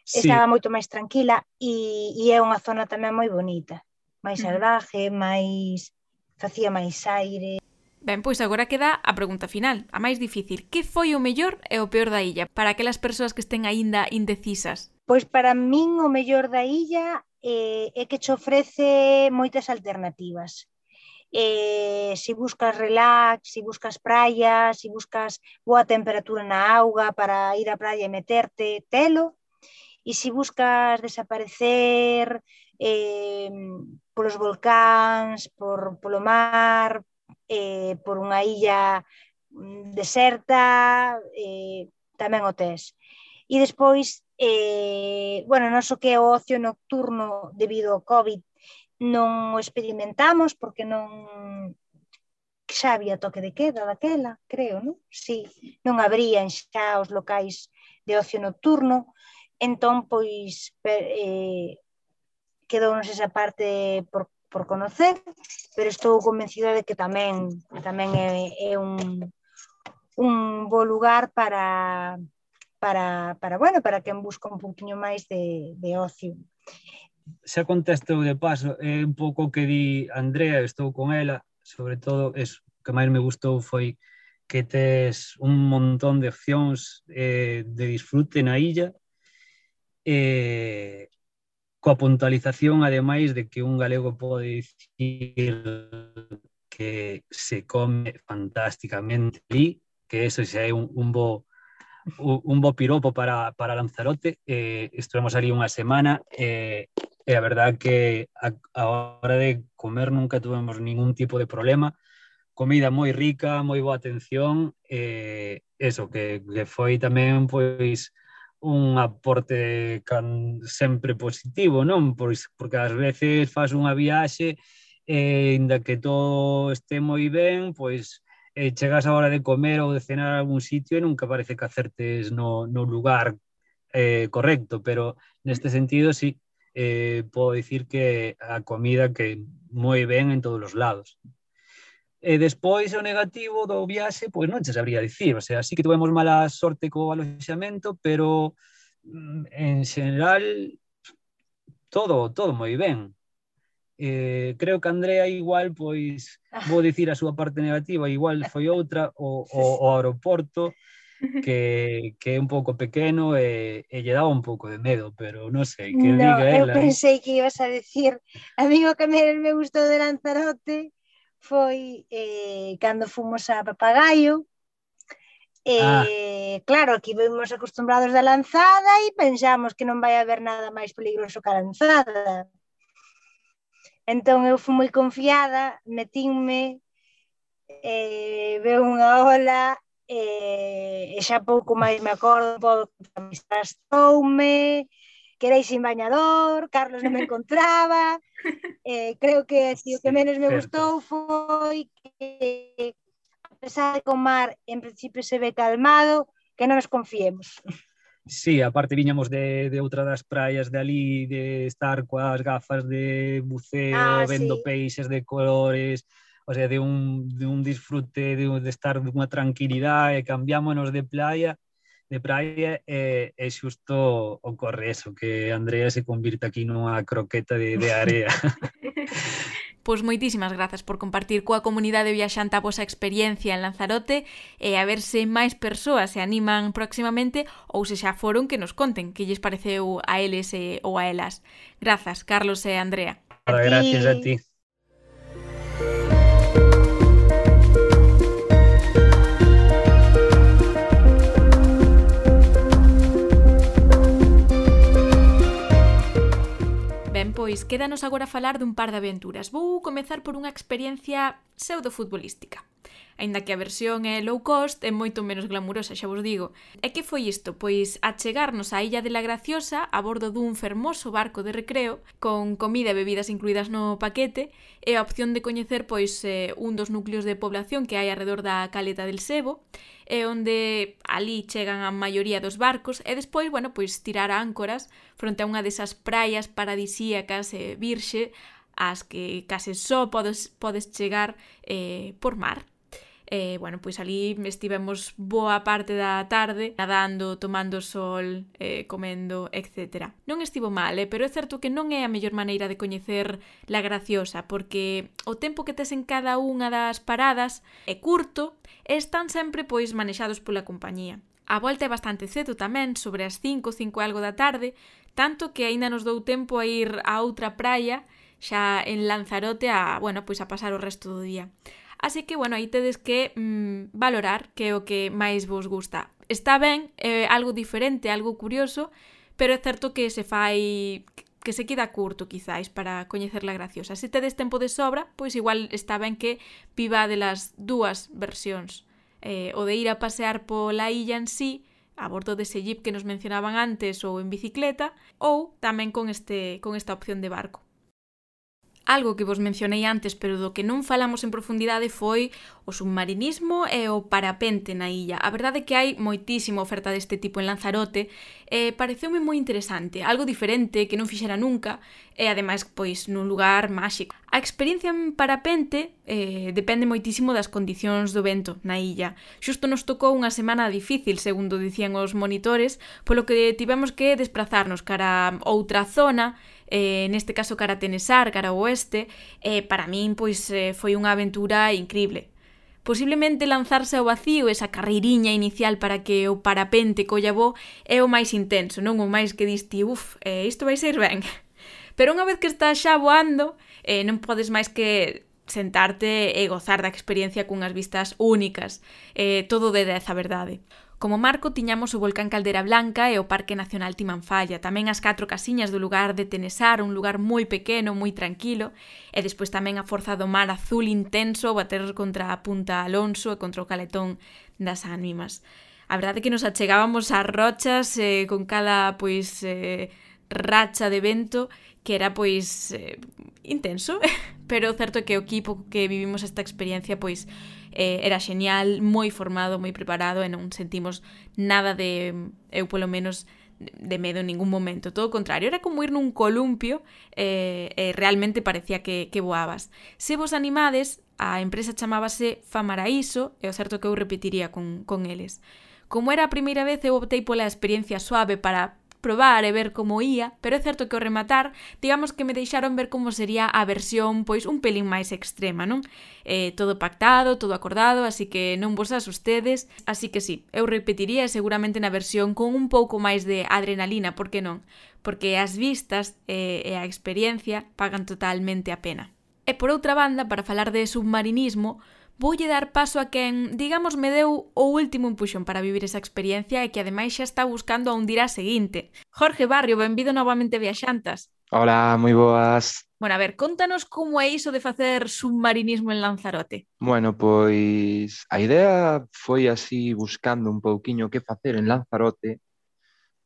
sí.
estaba moito máis tranquila e, e é unha zona tamén moi bonita, máis salvaje, máis facía máis aire.
Ben, pois agora queda a pregunta final, a máis difícil. Que foi o mellor e o peor da illa para aquelas persoas que estén aínda indecisas?
Pois para min o mellor da illa eh, é que te ofrece moitas alternativas. Eh, si buscas relax, si buscas praia, si buscas boa temperatura na auga para ir á praia e meterte, telo, E se buscas desaparecer eh, polos volcáns, por, polo mar, eh, por unha illa mm, deserta, eh, tamén o tes. E despois, eh, bueno, non so que o ocio nocturno debido ao COVID non o experimentamos porque non xa había toque de queda daquela, creo, non? Si, sí, non abrían xa os locais de ocio nocturno, Entón, pois, eh, quedounos esa parte por, por conocer, pero estou convencida de que tamén tamén é, é un, un bo lugar para, para, para, bueno, para quen busca un poquinho máis de, de ocio.
Xa contesto de paso, é un pouco que di Andrea, estou con ela, sobre todo, eso, que máis me gustou foi que tes un montón de opcións eh, de disfrute na illa, eh, coa puntualización, ademais, de que un galego pode dicir que se come fantásticamente ali, que eso xa é un, un bo un bo piropo para, para Lanzarote eh, estuvemos ali unha semana eh, e a verdad que a, a hora de comer nunca tuvemos ningún tipo de problema. Comida moi rica, moi boa atención eh, eso, que, que foi tamén pois un aporte can, sempre positivo, non? Pois, porque ás veces faz unha viaxe e, inda que todo este moi ben, pois eh, chegas a hora de comer ou de cenar a algún sitio e nunca parece que acertes no, no lugar eh, correcto, pero neste sentido sí, eh, podo dicir que a comida que moi ben en todos os lados. E despois o negativo do viaxe, pois non se sabría dicir, o sea, sí que tuvemos mala sorte co aloxamento, pero mm, en general todo, todo moi ben. Eh, creo que Andrea igual, pois, vou dicir a súa parte negativa, igual foi outra, o, o, o aeroporto, que, que é un pouco pequeno e, e lle daba un pouco de medo, pero non sei, que
no,
diga ela.
Eu pensei que ibas a decir, amigo que me, me gustou de Lanzarote, foi eh, cando fomos a Papagaio, E, eh, ah. claro, aquí vimos acostumbrados da lanzada e pensamos que non vai haber nada máis peligroso que a lanzada. Entón eu fui moi confiada, metínme eh, veo unha ola, eh, e xa pouco máis me acordo, pouco me quedei sin bañador, Carlos non me encontraba, eh, creo que si o que menos me gustou foi que a pesar de que o mar en principio se ve calmado, que non nos confiemos.
Sí, aparte viñamos de, de outra das praias de ali, de estar coas gafas de buceo, ah, vendo sí. peixes de colores, o sea, de un, de un disfrute, de, de estar dunha tranquilidade, cambiámonos de playa de praia e, e xusto ocorre eso, que Andrea se convirta aquí nunha croqueta de, de area.
Pois moitísimas grazas por compartir coa comunidade viaxante a vosa experiencia en Lanzarote e a ver se máis persoas se animan próximamente ou se xa foron que nos conten que lles pareceu a eles e, ou a elas. Grazas, Carlos e Andrea.
Gracias a ti.
Pois quédanos agora falar dun par de aventuras. Vou comezar por unha experiencia pseudo futbolística. Aínda que a versión é low cost, é moito menos glamurosa, xa vos digo. E que foi isto? Pois achegarnos á Illa de la Graciosa a bordo dun fermoso barco de recreo, con comida e bebidas incluídas no paquete, e a opción de coñecer pois eh, un dos núcleos de población que hai alrededor da Caleta del Sebo, e onde ali chegan a maioría dos barcos, e despois, bueno, pois tirar áncoras fronte a unha desas praias paradisíacas e virxe ás que case só podes, podes chegar eh, por mar. E, bueno, pois ali estivemos boa parte da tarde nadando, tomando sol, eh, comendo, etc. Non estivo mal, eh, pero é certo que non é a mellor maneira de coñecer La Graciosa, porque o tempo que tes en cada unha das paradas é curto e están sempre pois manexados pola compañía. A volta é bastante cedo tamén, sobre as 5, 5 algo da tarde, tanto que aínda nos dou tempo a ir a outra praia xa en Lanzarote a, bueno, pois a pasar o resto do día. Así que, bueno, aí tedes que mm, valorar que é o que máis vos gusta. Está ben, é algo diferente, algo curioso, pero é certo que se fai que se queda curto quizáis para coñecerla graciosa. Se tedes tempo de sobra, pois igual está ben que piva de las dúas versións. Eh, o de ir a pasear pola illa en sí, a bordo dese jeep que nos mencionaban antes ou en bicicleta, ou tamén con, este, con esta opción de barco. Algo que vos mencionei antes, pero do que non falamos en profundidade foi o submarinismo e o parapente na illa. A verdade é que hai moitísima oferta deste tipo en Lanzarote e pareceume moi interesante, algo diferente que non fixera nunca e ademais pois nun lugar máxico. A experiencia en parapente eh, depende moitísimo das condicións do vento na illa. Xusto nos tocou unha semana difícil, segundo dicían os monitores, polo que tivemos que desplazarnos cara a outra zona eh, neste caso cara Tenesar, cara ao oeste, e eh, para min pois eh, foi unha aventura incrible. Posiblemente lanzarse ao vacío esa carreiriña inicial para que o parapente colla bo é o máis intenso, non o máis que diste, uf, eh, isto vai ser ben. Pero unha vez que estás xa voando, eh, non podes máis que sentarte e gozar da experiencia cunhas vistas únicas. Eh, todo de 10, a verdade. Como marco tiñamos o volcán Caldera Blanca e o Parque Nacional Timanfaya, tamén as catro casiñas do lugar de Tenesar, un lugar moi pequeno, moi tranquilo, e despois tamén a forza do mar azul intenso bater contra a Punta Alonso e contra o caletón das ánimas. A verdade é que nos achegábamos ás rochas eh, con cada pois eh, racha de vento que era pois eh, intenso, pero o certo é que o equipo que vivimos esta experiencia pois eh, era xenial, moi formado, moi preparado e non sentimos nada de, eu polo menos, de medo en ningún momento, todo o contrario, era como ir nun columpio eh, e eh, eh, realmente parecía que, que voabas. Se vos animades, a empresa chamábase Famaraíso e o certo que eu repetiría con, con eles. Como era a primeira vez eu optei pola experiencia suave para probar e ver como ía, pero é certo que ao rematar, digamos que me deixaron ver como sería a versión pois un pelín máis extrema, non? Eh, todo pactado, todo acordado, así que non vos asustedes. Así que sí, eu repetiría seguramente na versión con un pouco máis de adrenalina, por que non? Porque as vistas eh, e a experiencia pagan totalmente a pena. E por outra banda, para falar de submarinismo, voulle dar paso a quen, digamos, me deu o último empuxón para vivir esa experiencia e que ademais xa está buscando a hundir a seguinte. Jorge Barrio, benvido novamente a Viaxantas.
Hola, moi boas.
Bueno, a ver, contanos como é iso de facer submarinismo en Lanzarote.
Bueno, pois a idea foi así buscando un pouquiño que facer en Lanzarote,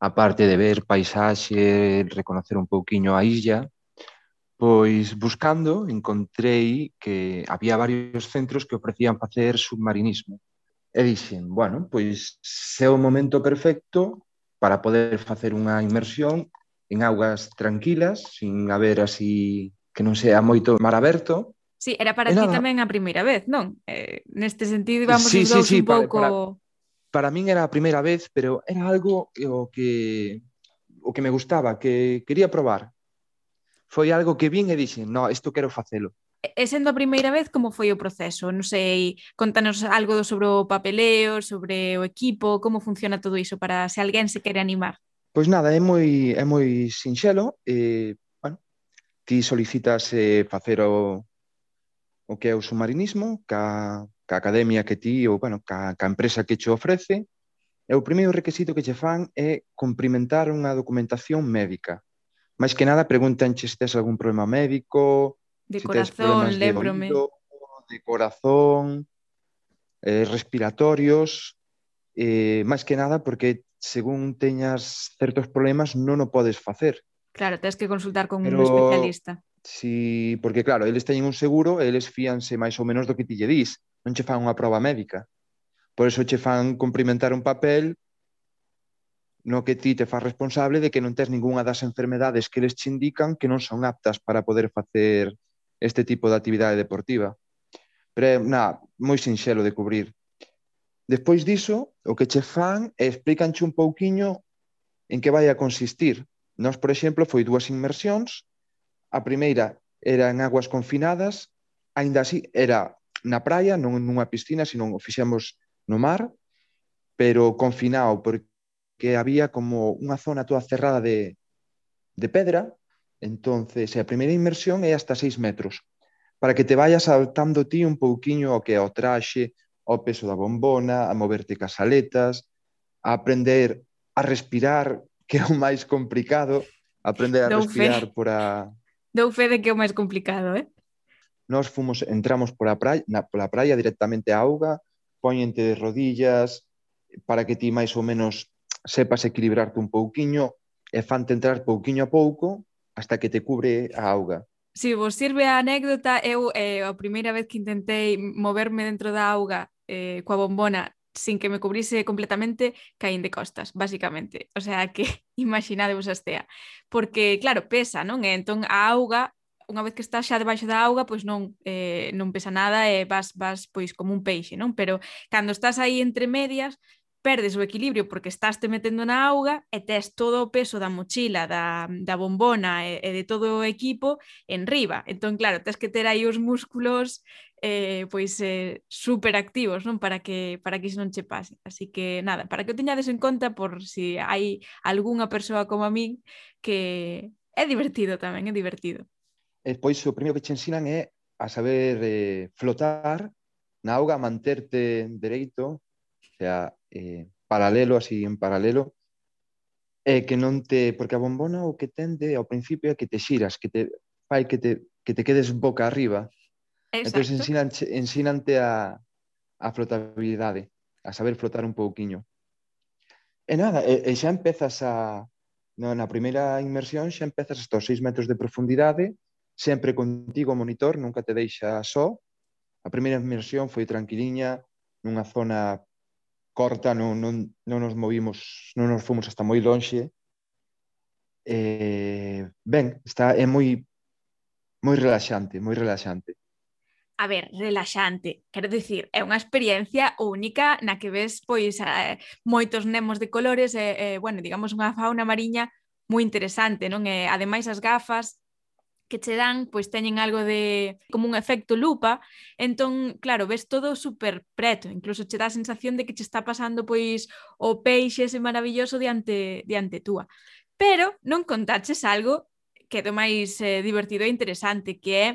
aparte de ver paisaxe, reconocer un pouquiño a illa, Pois buscando encontrei que había varios centros que ofrecían facer submarinismo. E dixen, bueno, pois se é o momento perfecto para poder facer unha inmersión en augas tranquilas, sin haber así que non sea moito mar aberto.
Sí, era para ti tamén a primeira vez, non? Eh, neste sentido íbamos sí, os dous sí, sí, un pouco...
Para, para, para min era a primeira vez, pero era algo o que o que me gustaba, que quería probar, foi algo que vin e dixen, no, isto quero facelo.
E sendo a primeira vez, como foi o proceso? Non sei, contanos algo sobre o papeleo, sobre o equipo, como funciona todo iso para se alguén se quere animar.
Pois nada, é moi, é moi sinxelo. E, bueno, ti solicitas eh, facer o, o que é o submarinismo, ca, ca academia que ti, ou bueno, ca, ca empresa que che ofrece, e o primeiro requisito que che fan é cumprimentar unha documentación médica máis que nada preguntanche se tes algún problema médico,
de se corazón, tes. De, oído,
de corazón, eh, respiratorios, eh, máis que nada porque según teñas certos problemas non o podes facer.
Claro, tens que consultar con Pero... un especialista.
Si, porque claro, eles teñen un seguro e eles fíanse máis ou menos do que ti lle dis, non che fan unha proba médica. Por eso che fan cumprimentar un papel no que ti te faz responsable de que non tes ningunha das enfermedades que eles te indican que non son aptas para poder facer este tipo de actividade deportiva. Pero é na, moi sinxelo de cubrir. Despois diso, o que che fan é explícanche un pouquiño en que vai a consistir. Nos, por exemplo, foi dúas inmersións. A primeira era en aguas confinadas, aínda así era na praia, non nunha piscina, sino o fixemos no mar, pero confinado, porque que había como unha zona toda cerrada de, de pedra, entonces a primeira inmersión é hasta 6 metros, para que te vayas adaptando ti un pouquiño ao que é o traxe, ao peso da bombona, a moverte cas aletas, a aprender a respirar, que é o máis complicado, aprender a
Dou
respirar
fe.
por a...
Dou fe de que é o máis complicado, eh?
Nós fomos, entramos pola praia, na, pola praia directamente a auga, poñente de rodillas para que ti máis ou menos sepas equilibrarte un pouquiño e fante entrar pouquiño a pouco hasta que te cubre a auga.
Si vos sirve a anécdota, eu eh, a primeira vez que intentei moverme dentro da auga eh, coa bombona sin que me cubrise completamente, caín de costas, basicamente. O sea que imaginadevos a estea. Porque, claro, pesa, non? E entón a auga unha vez que estás xa debaixo da auga, pois non eh, non pesa nada e vas vas pois como un peixe, non? Pero cando estás aí entre medias, perdes o equilibrio porque estás te metendo na auga e tes todo o peso da mochila, da, da bombona e, e de todo o equipo en riba. Entón, claro, tes que ter aí os músculos eh, pois eh, super activos non para que para que iso non che pase así que nada, para que o teñades en conta por si hai algunha persoa como a min que é divertido tamén, é divertido
e pois o primeiro que che ensinan é a saber eh, flotar na auga, manterte dereito sea eh, paralelo, así en paralelo, eh, que non te, porque a bombona o que tende ao principio é que te xiras, que te fai que te, que te quedes boca arriba.
Entón, Exacto.
Entón ensinan, ensinante a, a flotabilidade, a saber flotar un pouquiño. E nada, e, e xa empezas a, no, na primeira inmersión xa empezas hasta os 6 metros de profundidade, sempre contigo o monitor, nunca te deixa só. A primeira inmersión foi tranquiliña, nunha zona corta, non, non, non nos movimos, non nos fomos hasta moi lonxe. Eh, ben, está é moi moi relaxante, moi relaxante.
A ver, relaxante, quero dicir, é unha experiencia única na que ves pois eh, moitos nemos de colores e, eh, eh, bueno, digamos unha fauna mariña moi interesante, non? E, ademais as gafas que che dan pois teñen algo de como un efecto lupa, entón, claro, ves todo super preto, incluso che dá a sensación de que che está pasando pois o peixe ese maravilloso diante diante túa. Pero non contaches algo que é máis eh, divertido e interesante, que é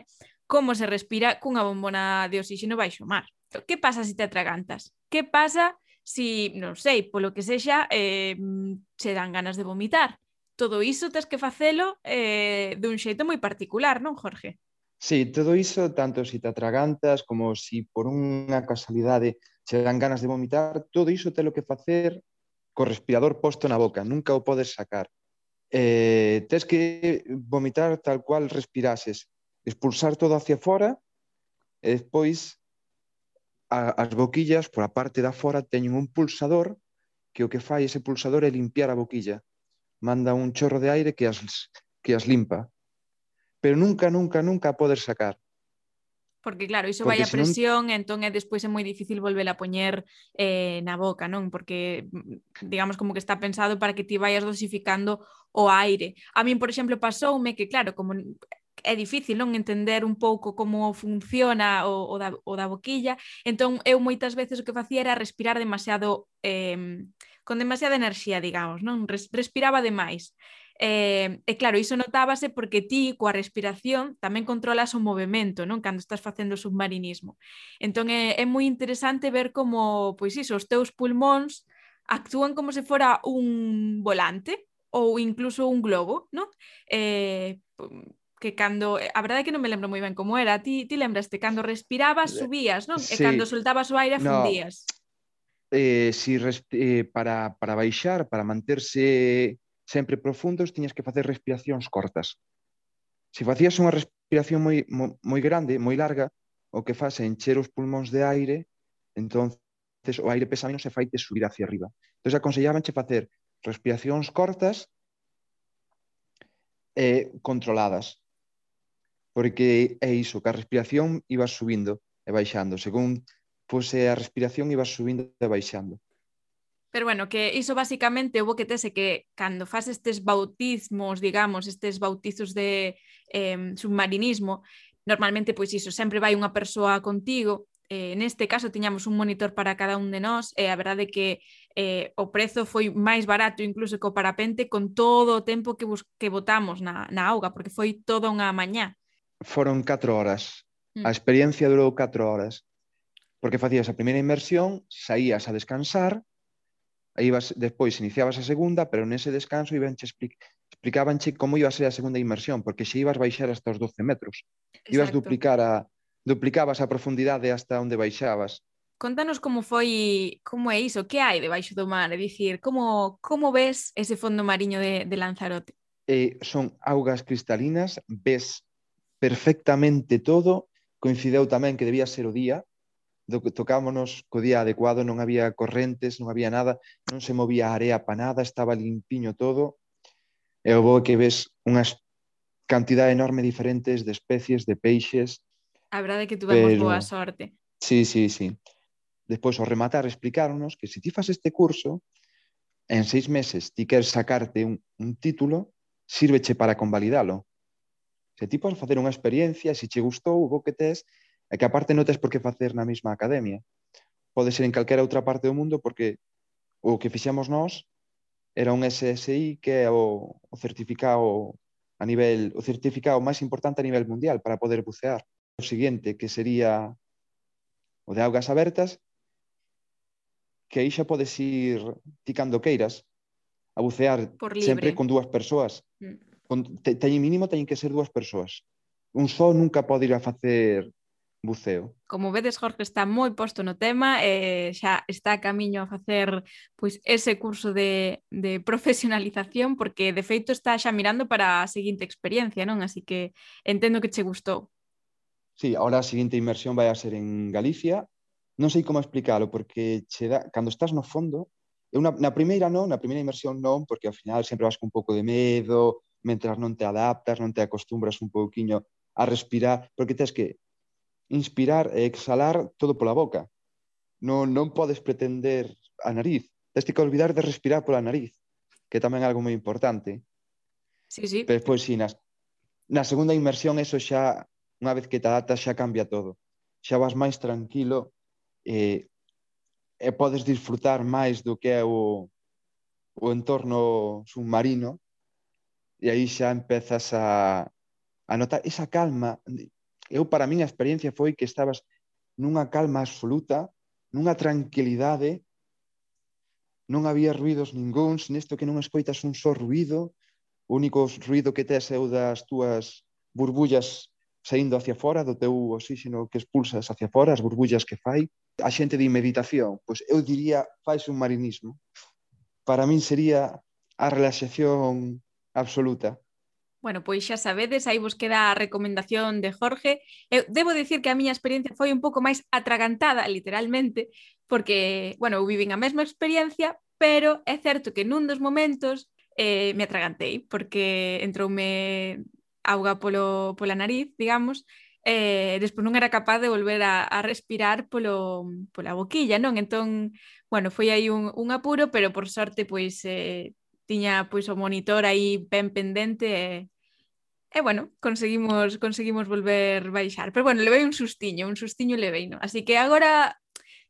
como se respira cunha bombona de oxígeno baixo o mar. Que pasa se si te atragantas? Que pasa se, si, non sei, polo que sexa, eh, mm, se dan ganas de vomitar? todo iso tes que facelo eh, dun xeito moi particular, non, Jorge?
Sí, todo iso, tanto se si te atragantas como se si por unha casualidade che dan ganas de vomitar, todo iso te lo que facer co respirador posto na boca, nunca o podes sacar. Eh, tes que vomitar tal cual respirases, expulsar todo hacia fora e despois a, as boquillas por a parte da fora teñen un pulsador que o que fai ese pulsador é limpiar a boquilla manda un chorro de aire que as, que as limpa. Pero nunca, nunca, nunca podes sacar.
Porque claro, iso vai a presión, e entón é despois é moi difícil volver a poñer eh, na boca, non? Porque mm, digamos como que está pensado para que ti vayas dosificando o aire. A min, por exemplo, pasoume que claro, como é difícil non entender un pouco como funciona o, o, da, o da boquilla, entón eu moitas veces o que facía era respirar demasiado eh, con demasiada enerxía, digamos, non Res, respiraba demais. Eh, e claro, iso notábase porque ti coa respiración tamén controlas o movimento, non? Cando estás facendo submarinismo. Entón é, é moi interesante ver como, pois iso, os teus pulmóns actúan como se fora un volante ou incluso un globo, non? Eh, que cando, eh, a verdade é que non me lembro moi ben como era, ti, ti lembraste, cando respirabas subías, non?
Sí.
E cando soltabas o aire
fundías.
No
eh, si eh, para, para baixar, para manterse sempre profundos, tiñas que facer respiracións cortas. Se facías unha respiración moi, moi, moi grande, moi larga, o que faz é encher os pulmóns de aire, entonces o aire pesa menos e faite subir hacia arriba. Entón, aconsellabanche facer respiracións cortas e controladas, porque é iso, que a respiración iba subindo e baixando. Según pois eh, a respiración iba subindo e baixando.
Pero bueno, que iso basicamente houve que tese que cando faz estes bautismos, digamos, estes bautizos de eh, submarinismo, normalmente pois iso, sempre vai unha persoa contigo, eh, neste caso tiñamos un monitor para cada un de nós e eh, a verdade que eh, o prezo foi máis barato incluso que o parapente con todo o tempo que, bus que botamos na, na auga, porque foi toda unha mañá.
Foron 4 horas.
Mm.
A experiencia durou 4 horas Porque facías a primeira inmersión, saías a descansar, aí ibas, despois iniciabas a segunda, pero nese descanso ibanche explic, explicabanche como iba a ser a segunda inmersión, porque se ibas baixar hasta os 12 metros,
Exacto.
ibas duplicar a, duplicabas a profundidade hasta onde baixabas.
Contanos como foi, como é iso, que hai debaixo do mar, é dicir, como, como ves ese fondo mariño de, de Lanzarote?
Eh, son augas cristalinas, ves perfectamente todo, coincideu tamén que debía ser o día, do que tocámonos co día adecuado, non había correntes, non había nada, non se movía a area pa nada, estaba limpiño todo. E o bo que ves unhas cantidad enorme diferentes de especies de peixes.
A verdade é que tuvemos
pero...
boa sorte.
Sí, sí, sí. Despois, ao rematar, explicaronos que se ti fas este curso, en seis meses ti queres sacarte un, un título, sírveche para convalidalo. Se ti podes facer unha experiencia, se che gustou, o bo que tes, É que aparte non tes por que facer na mesma academia. Pode ser en calquera outra parte do mundo porque o que fixemos nós era un SSI que é o, o certificado a nivel o certificado máis importante a nivel mundial para poder bucear. O seguinte que sería o de augas abertas que aí xa podes ir ti cando queiras a bucear sempre con dúas persoas.
Mm.
Con, te, teñen mínimo teñen que ser dúas persoas. Un só nunca pode ir a facer buceo.
Como vedes, Jorge está moi posto no tema e eh, xa está a camiño a facer pois ese curso de, de profesionalización porque de feito está xa mirando para a seguinte experiencia, non? Así que entendo que che gustou.
Sí, ahora a seguinte inmersión vai a ser en Galicia. Non sei como explicalo porque che da, cando estás no fondo, una, na primeira non, na primeira inmersión non, porque ao final sempre vas con un pouco de medo, mentras non te adaptas, non te acostumbras un pouquiño a respirar, porque tens que inspirar e exhalar todo pola boca. Non, non podes pretender a nariz. Tens que olvidar de respirar pola nariz, que tamén é algo moi importante.
Sí, sí.
Pero despois, sí, nas, na segunda inmersión, eso xa, unha vez que te adaptas, xa cambia todo. Xa vas máis tranquilo e, e podes disfrutar máis do que é o, o entorno submarino e aí xa empezas a, a notar esa calma eu para min a experiencia foi que estabas nunha calma absoluta, nunha tranquilidade, non había ruidos ningúns, nisto que non escoitas un só ruido, o único ruido que tes é o das túas burbullas saindo hacia fora, do teu oxígeno que expulsas hacia fora, as burbullas que fai. A xente di meditación, pois eu diría fai submarinismo. Para min sería a relaxación absoluta.
Bueno, pois xa sabedes, aí vos queda a recomendación de Jorge. Eu debo dicir que a miña experiencia foi un pouco máis atragantada, literalmente, porque, bueno, eu vivín a mesma experiencia, pero é certo que nun dos momentos eh, me atragantei, porque entroume auga polo, pola nariz, digamos, eh, despois non era capaz de volver a, a respirar polo, pola boquilla, non? Entón, bueno, foi aí un, un apuro, pero por sorte, pois, eh, tiña pois o monitor aí ben pendente e, eh, E bueno, conseguimos conseguimos volver baixar, pero bueno, levei un sustiño, un sustiño leveino. Así que agora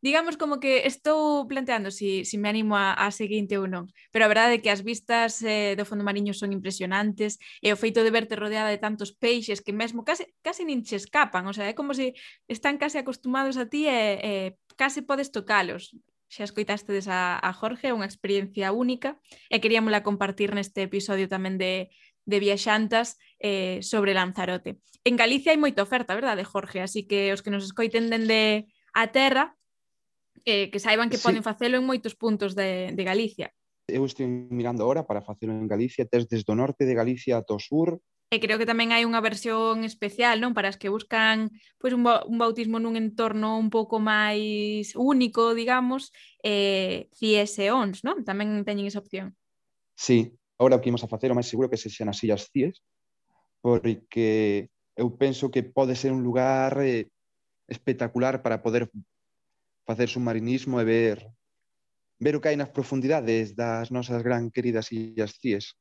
digamos como que estou planteando se si, si me animo a, a seguinte ou non, pero a verdade é que as vistas eh, do fondo mariño son impresionantes e o feito de verte rodeada de tantos peixes que mesmo case, case nin che escapan, o sea, é como se están case acostumados a ti e, e case podes tocalos. Xa escoitastades a, a Jorge, é unha experiencia única e queríamola compartir neste episodio tamén de de viaxantas eh, sobre Lanzarote. En Galicia hai moita oferta, verdade, Jorge? Así que os que nos escoiten dende a terra, eh, que saiban que
sí.
poden facelo en moitos puntos de, de Galicia.
Eu estou mirando agora para facelo en Galicia, tes desde o norte de Galicia ata o sur,
E creo que tamén hai unha versión especial, non? Para as que buscan pois, un, un bautismo nun entorno un pouco máis único, digamos, eh, CIES e ONS, non? Tamén teñen esa opción.
Sí, Agora o que imos a facer o máis seguro que se xan as Illas Cíes, porque eu penso que pode ser un lugar eh, espectacular para poder facer submarinismo e ver ver o que hai nas profundidades das nosas gran queridas Illas Cíes.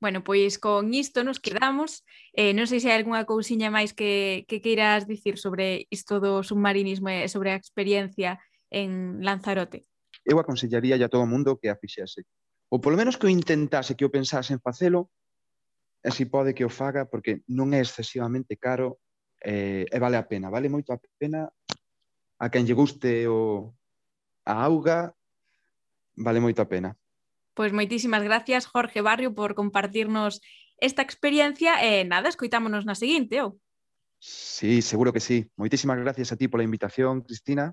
Bueno, pois con isto nos quedamos. Eh, non sei se hai algunha cousiña máis que, que queiras dicir sobre isto do submarinismo e sobre a experiencia en Lanzarote.
Eu aconsellaría a todo o mundo que a fixese ou polo menos que o intentase, que o pensase en facelo, e si pode que o faga, porque non é excesivamente caro eh, e vale a pena. Vale moito a pena a quen lle guste o, a auga, vale moito a pena.
Pois moitísimas gracias, Jorge Barrio, por compartirnos esta experiencia e eh, nada, escoitámonos na seguinte, ou?
Sí, seguro que sí. Moitísimas gracias a ti pola invitación, Cristina.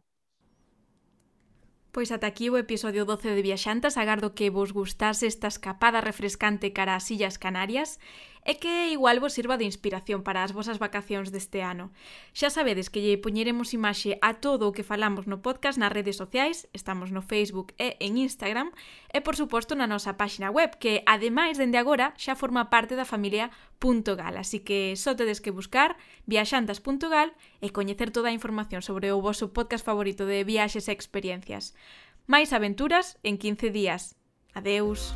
Pois ata aquí o episodio 12 de Viaxantas, agardo que vos gustase esta escapada refrescante cara ás Illas Canarias e que igual vos sirva de inspiración para as vosas vacacións deste ano. Xa sabedes que lle poñeremos imaxe a todo o que falamos no podcast nas redes sociais, estamos no Facebook e en Instagram, e por suposto na nosa páxina web, que ademais dende agora xa forma parte da familia .gal, así que só tedes que buscar viaxantas.gal e coñecer toda a información sobre o voso podcast favorito de viaxes e experiencias. Máis aventuras en 15 días. Adeus.